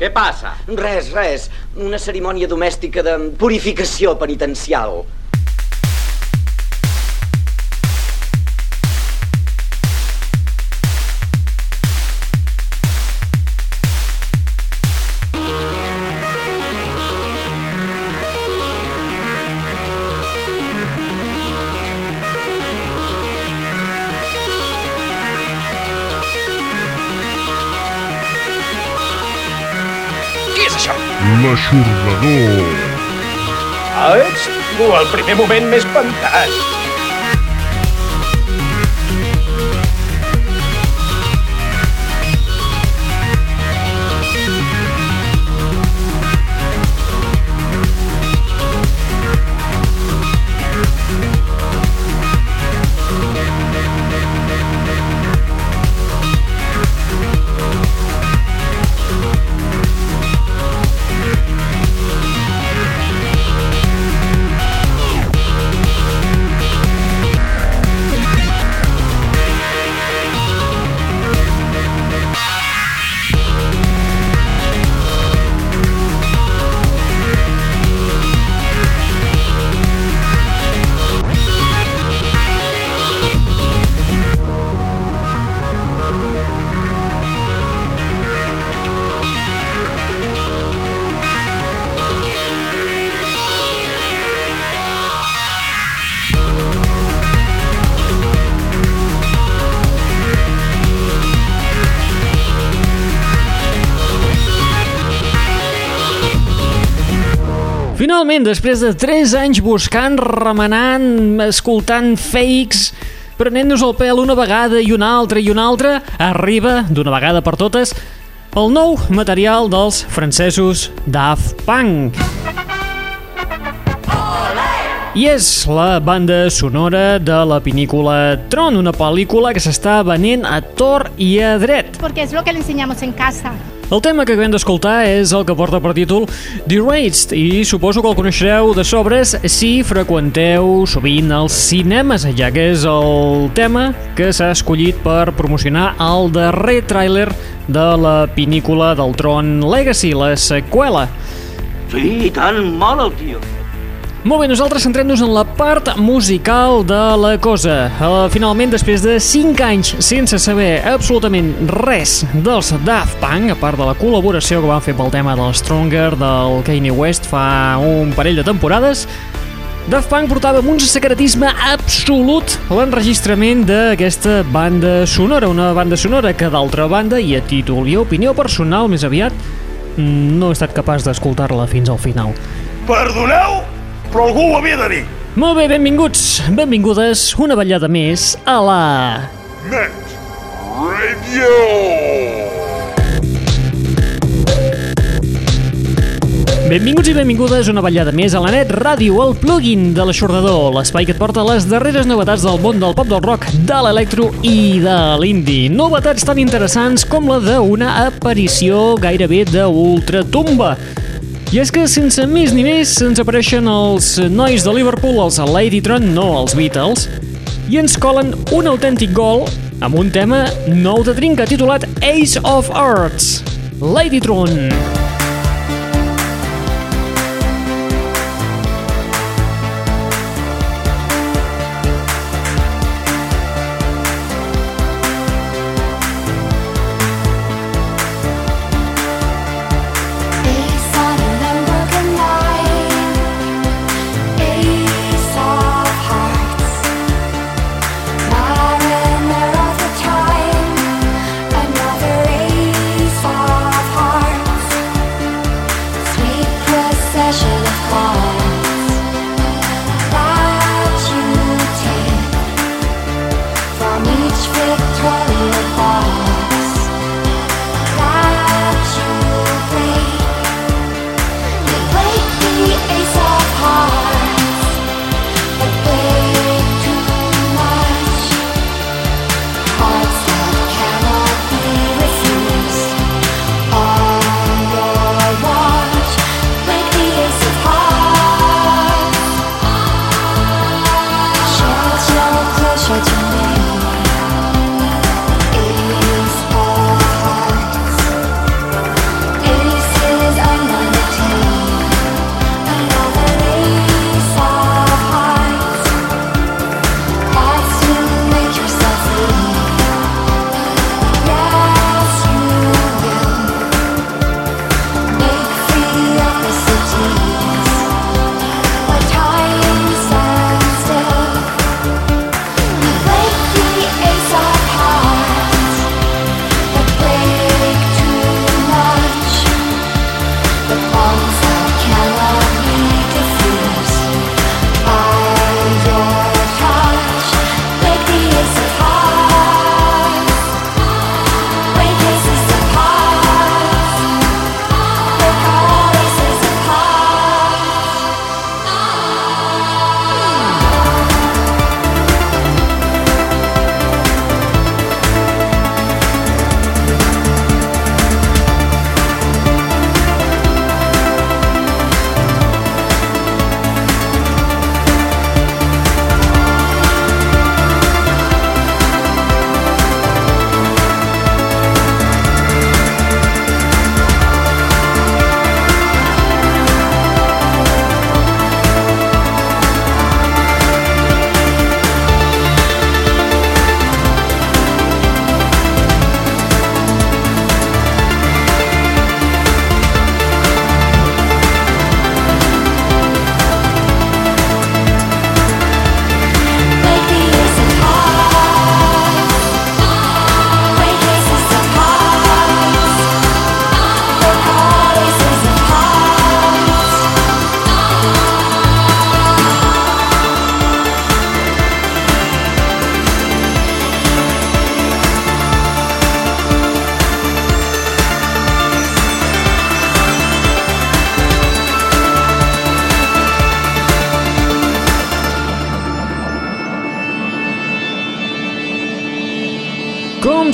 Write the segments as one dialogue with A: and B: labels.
A: Què passa?
B: Res, res. Una cerimònia domèstica de purificació penitencial.
C: L'aixordador.
D: Ah, ets tu, el primer moment més fantàstic.
E: Finalment, després de 3 anys buscant, remenant, escoltant fakes, prenent-nos el pèl una vegada i una altra i una altra, arriba, d'una vegada per totes, el nou material dels francesos Daft Punk. I és la banda sonora de la pinícula Tron, una pel·lícula que s'està venent a tor i a dret.
F: Porque es lo que le enseñamos en casa.
E: El tema que acabem d'escoltar és el que porta per títol Deraged i suposo que el coneixereu de sobres si freqüenteu sovint els cinemes, ja que és el tema que s'ha escollit per promocionar el darrer tràiler de la pinícula del Tron Legacy, la seqüela.
B: Sí, i tant, mal el tio.
E: Molt bé, nosaltres centrem-nos en la part musical de la cosa. Uh, finalment, després de 5 anys sense saber absolutament res dels Daft Punk, a part de la col·laboració que van fer pel tema del Stronger del Kanye West fa un parell de temporades, Daft Punk portava amb un secretisme absolut l'enregistrament d'aquesta banda sonora, una banda sonora que d'altra banda, i a títol i a opinió personal més aviat, no he estat capaç d'escoltar-la fins al final.
D: Perdoneu, però algú ho havia de dir.
E: Molt bé, benvinguts, benvingudes, una ballada més a la...
C: Net Radio.
E: Benvinguts i benvingudes una ballada més a la net ràdio, el plugin de l'aixordador, l'espai que et porta les darreres novetats del món del pop del rock, de l'electro i de l'indie. Novetats tan interessants com la d'una aparició gairebé d'ultratumba. I és que sense més ni més ens apareixen els nois de Liverpool, els Ladytron, no els Beatles, i ens colen un autèntic gol amb un tema nou de trinca titulat Ace of Hearts. Ladytron.
G: Ace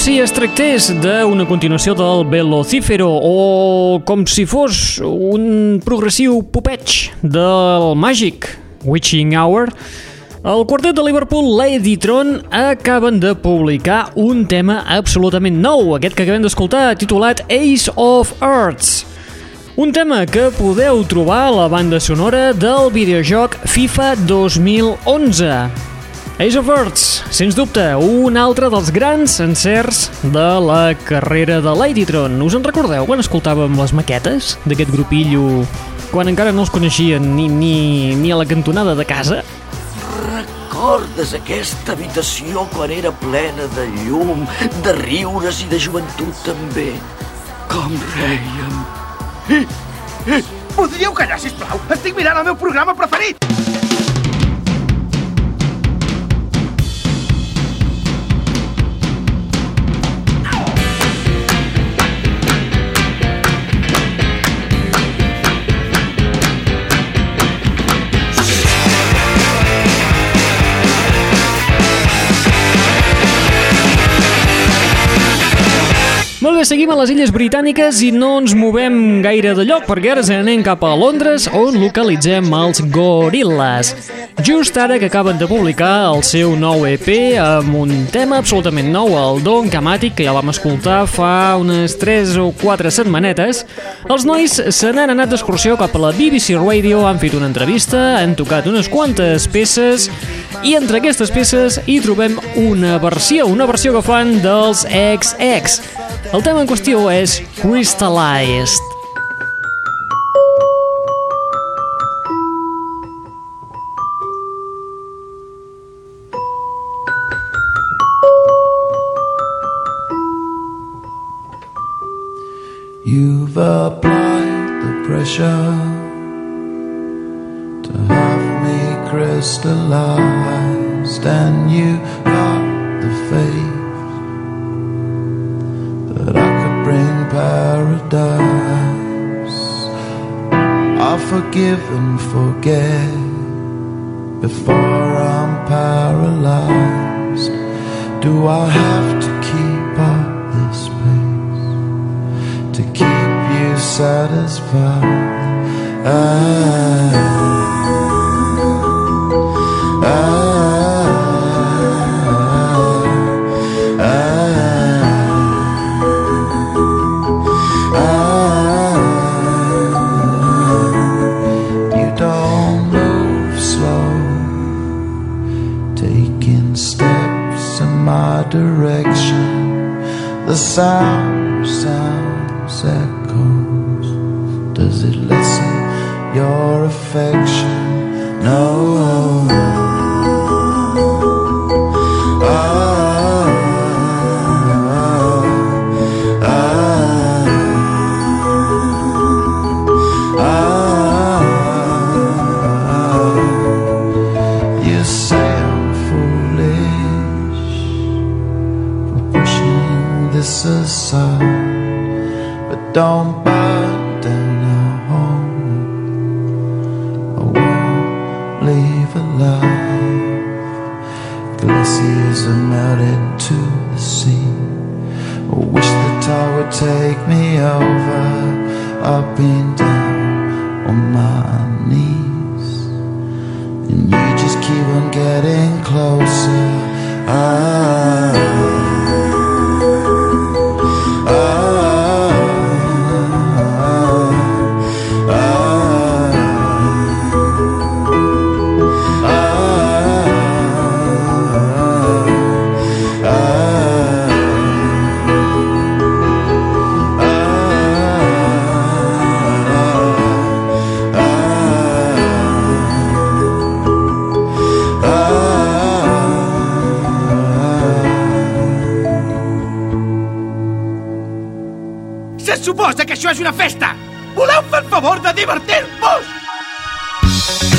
E: si es tractés d'una continuació del Velocífero o com si fos un progressiu popeig del Magic Witching Hour, el quartet de Liverpool, Lady Tron, acaben de publicar un tema absolutament nou, aquest que acabem d'escoltar, titulat Ace of Earths. Un tema que podeu trobar a la banda sonora del videojoc FIFA 2011. Ace of Earths, sens dubte, un altre dels grans encerts de la carrera de Ladytron. Us en recordeu quan escoltàvem les maquetes d'aquest grupillo quan encara no els coneixien ni, ni, ni a la cantonada de casa?
B: Recordes aquesta habitació quan era plena de llum, de riures i de joventut també? Com reiem.
A: Podríeu callar, sisplau? Estic mirant el meu programa preferit!
E: Seguim a les Illes Britàniques i no ens movem gaire de lloc perquè ara anem cap a Londres on localitzem els Gorillaz. Just ara que acaben de publicar el seu nou EP amb un tema absolutament nou, el Don Camàtic, que ja vam escoltar fa unes 3 o 4 setmanetes, els nois se n'han anat d'excursió cap a la BBC Radio, han fet una entrevista, han tocat unes quantes peces i entre aquestes peces hi trobem una versió, una versió que fan dels XX. El tema en qüestió és Crystallized.
H: satisfied. I, I, Taking steps in my direction, the sound. Just keep on getting closer.
A: És una festa! Voleu fer el favor de divertir-vos!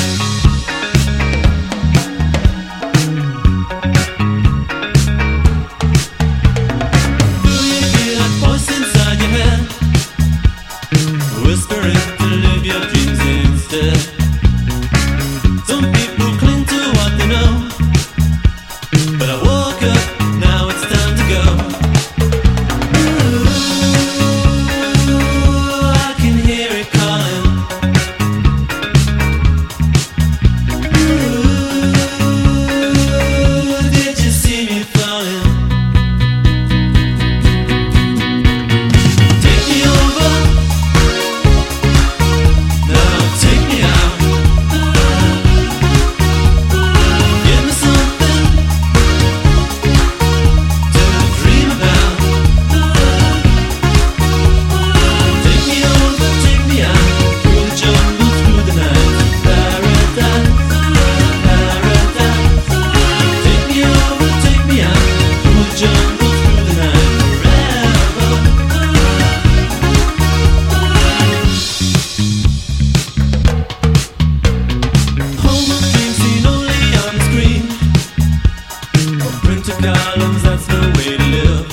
I: that's the way to live.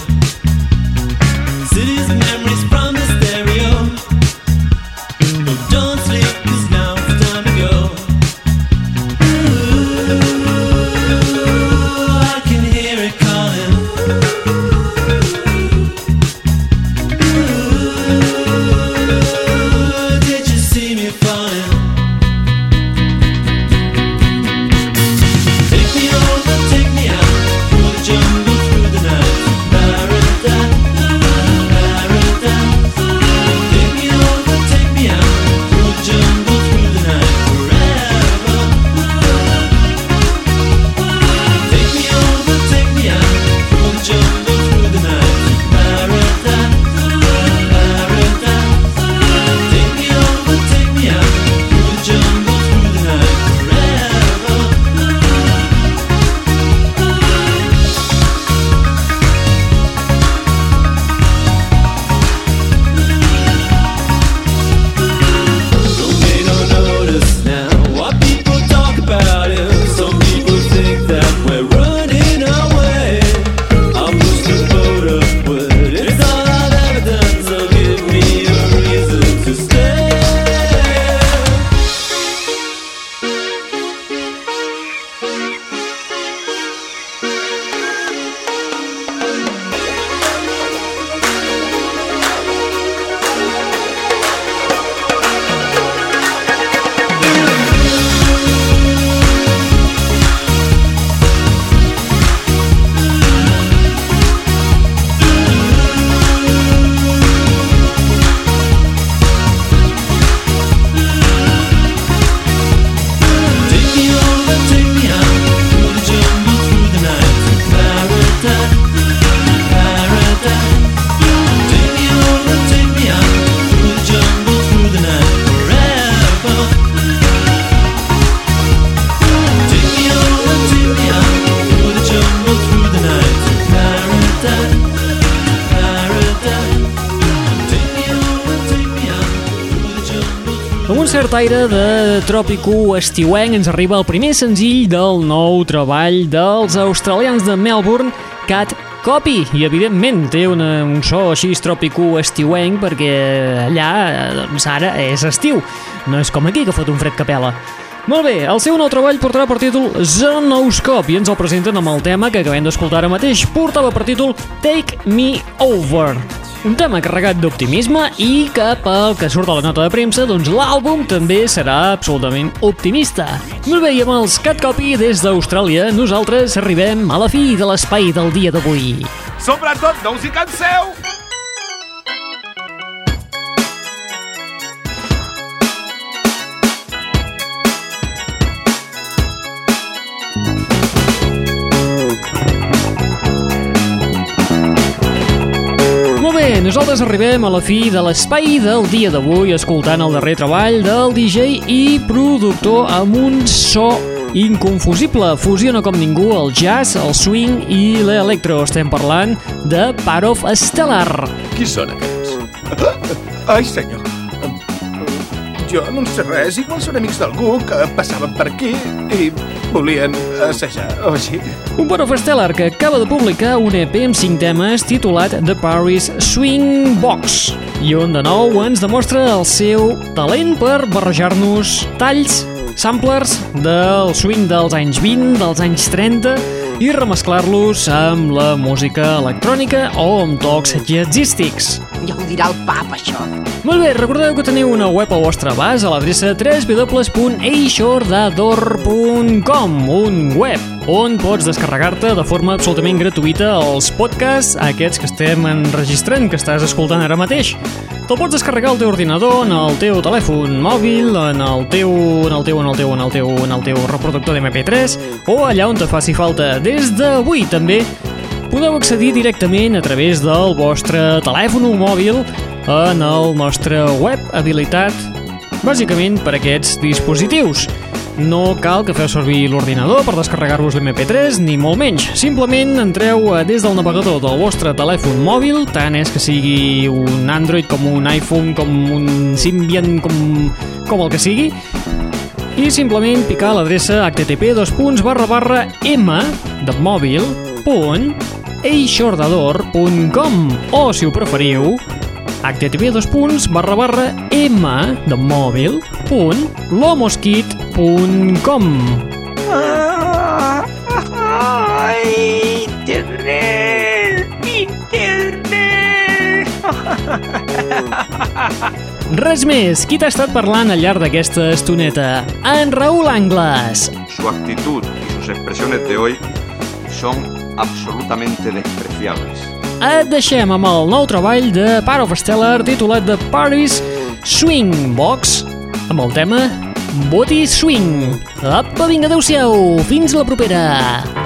I: Cities and memories.
E: Amb un cert aire de tròpico estiuenc ens arriba el primer senzill del nou treball dels australians de Melbourne, Cat Copy, i evidentment té una, un so així tròpico estiuenc perquè allà, doncs ara és estiu, no és com aquí que fot un fred capela. Molt bé, el seu nou treball portarà per títol Zonoscope i ens el presenten amb el tema que acabem d'escoltar ara mateix. Portava per títol Take Me Over. Un tema carregat d'optimisme i que pel que surt a la nota de premsa, doncs l'àlbum també serà absolutament optimista. Molt bé, i amb els Cat Copy des d'Austràlia, nosaltres arribem a la fi de l'espai del dia d'avui.
A: Sobretot, no us hi canseu!
E: Nosaltres arribem a la fi de l'espai del dia d'avui escoltant el darrer treball del DJ i productor amb un so inconfusible. Fusiona com ningú el jazz, el swing i l'electro. Estem parlant de Part of Stellar.
I: Qui són aquests?
A: Ai, senyor. Jo no en sé res, igual són amics d'algú que passaven per aquí i volien assajar o així.
E: Un of Stellar que acaba de publicar un EP amb 5 temes titulat The Paris Swing Box i on de nou ens demostra el seu talent per barrejar-nos talls, samplers del swing dels anys 20, dels anys 30 i remesclar-los amb la música electrònica o amb tocs jazzístics.
J: Ja ho dirà el pap, això.
E: Molt bé, recordeu que teniu una web al vostre abast a l'adreça www.eixordador.com un web on pots descarregar-te de forma absolutament gratuïta els podcasts, aquests que estem enregistrant, que estàs escoltant ara mateix. Te'l pots descarregar al teu ordinador, en el teu telèfon mòbil, en el teu, en el teu, en el teu, en el teu, en el teu reproductor d'MP3 o allà on te faci falta. Des d'avui també podeu accedir directament a través del vostre telèfon mòbil en el nostre web habilitat bàsicament per aquests dispositius. No cal que feu servir l'ordinador per descarregar-vos l'MP3, ni molt menys. Simplement entreu des del navegador del vostre telèfon mòbil, tant és que sigui un Android com un iPhone, com un Symbian, com, com el que sigui, i simplement picar l'adreça http m de mòbil punt eixordador.com o, si ho preferiu, http dos punts barra barra m de mòbil punt lomosquit.com
A: internet! Internet!
E: Res més, qui t'ha estat parlant al llarg d'aquesta estoneta? En Raül Angles.
K: Su actitud y sus expresiones de hoy son absolutamente despreciables.
E: Et deixem amb el nou treball de Part of Stellar titulat The Paris Swing Box amb el tema Body Swing. Apa, vinga, adeu-siau, fins la propera.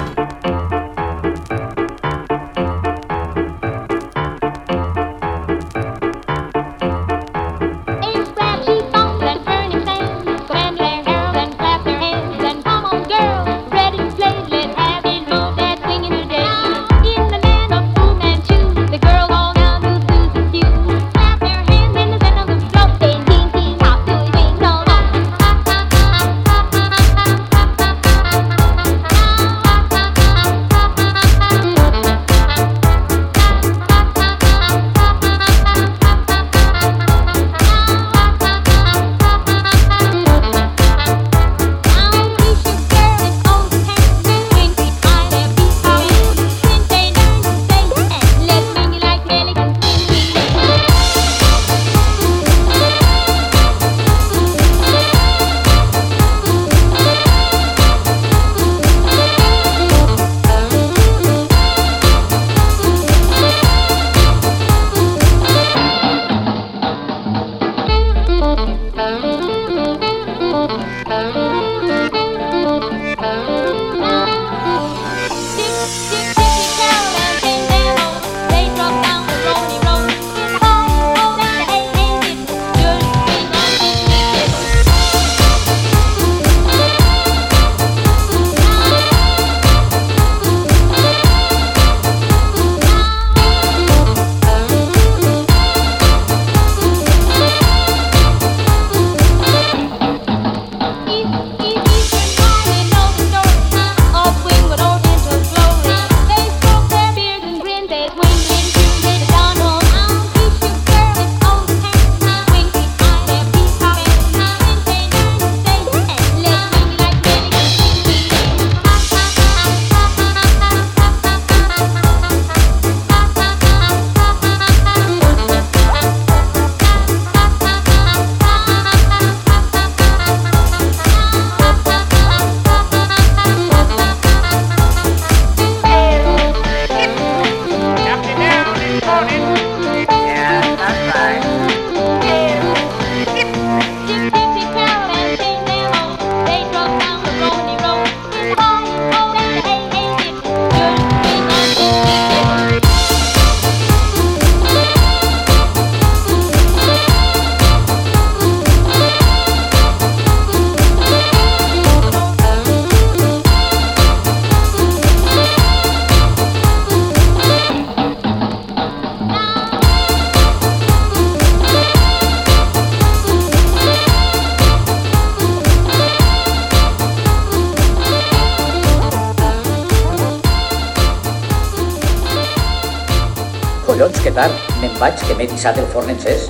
I: Dissat el forn encès.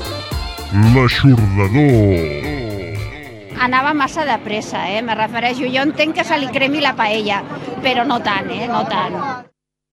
C: L'aixordador.
F: Anava massa de pressa, eh? Me refereixo. Jo entenc que se li cremi la paella, però no tant, eh? No tant.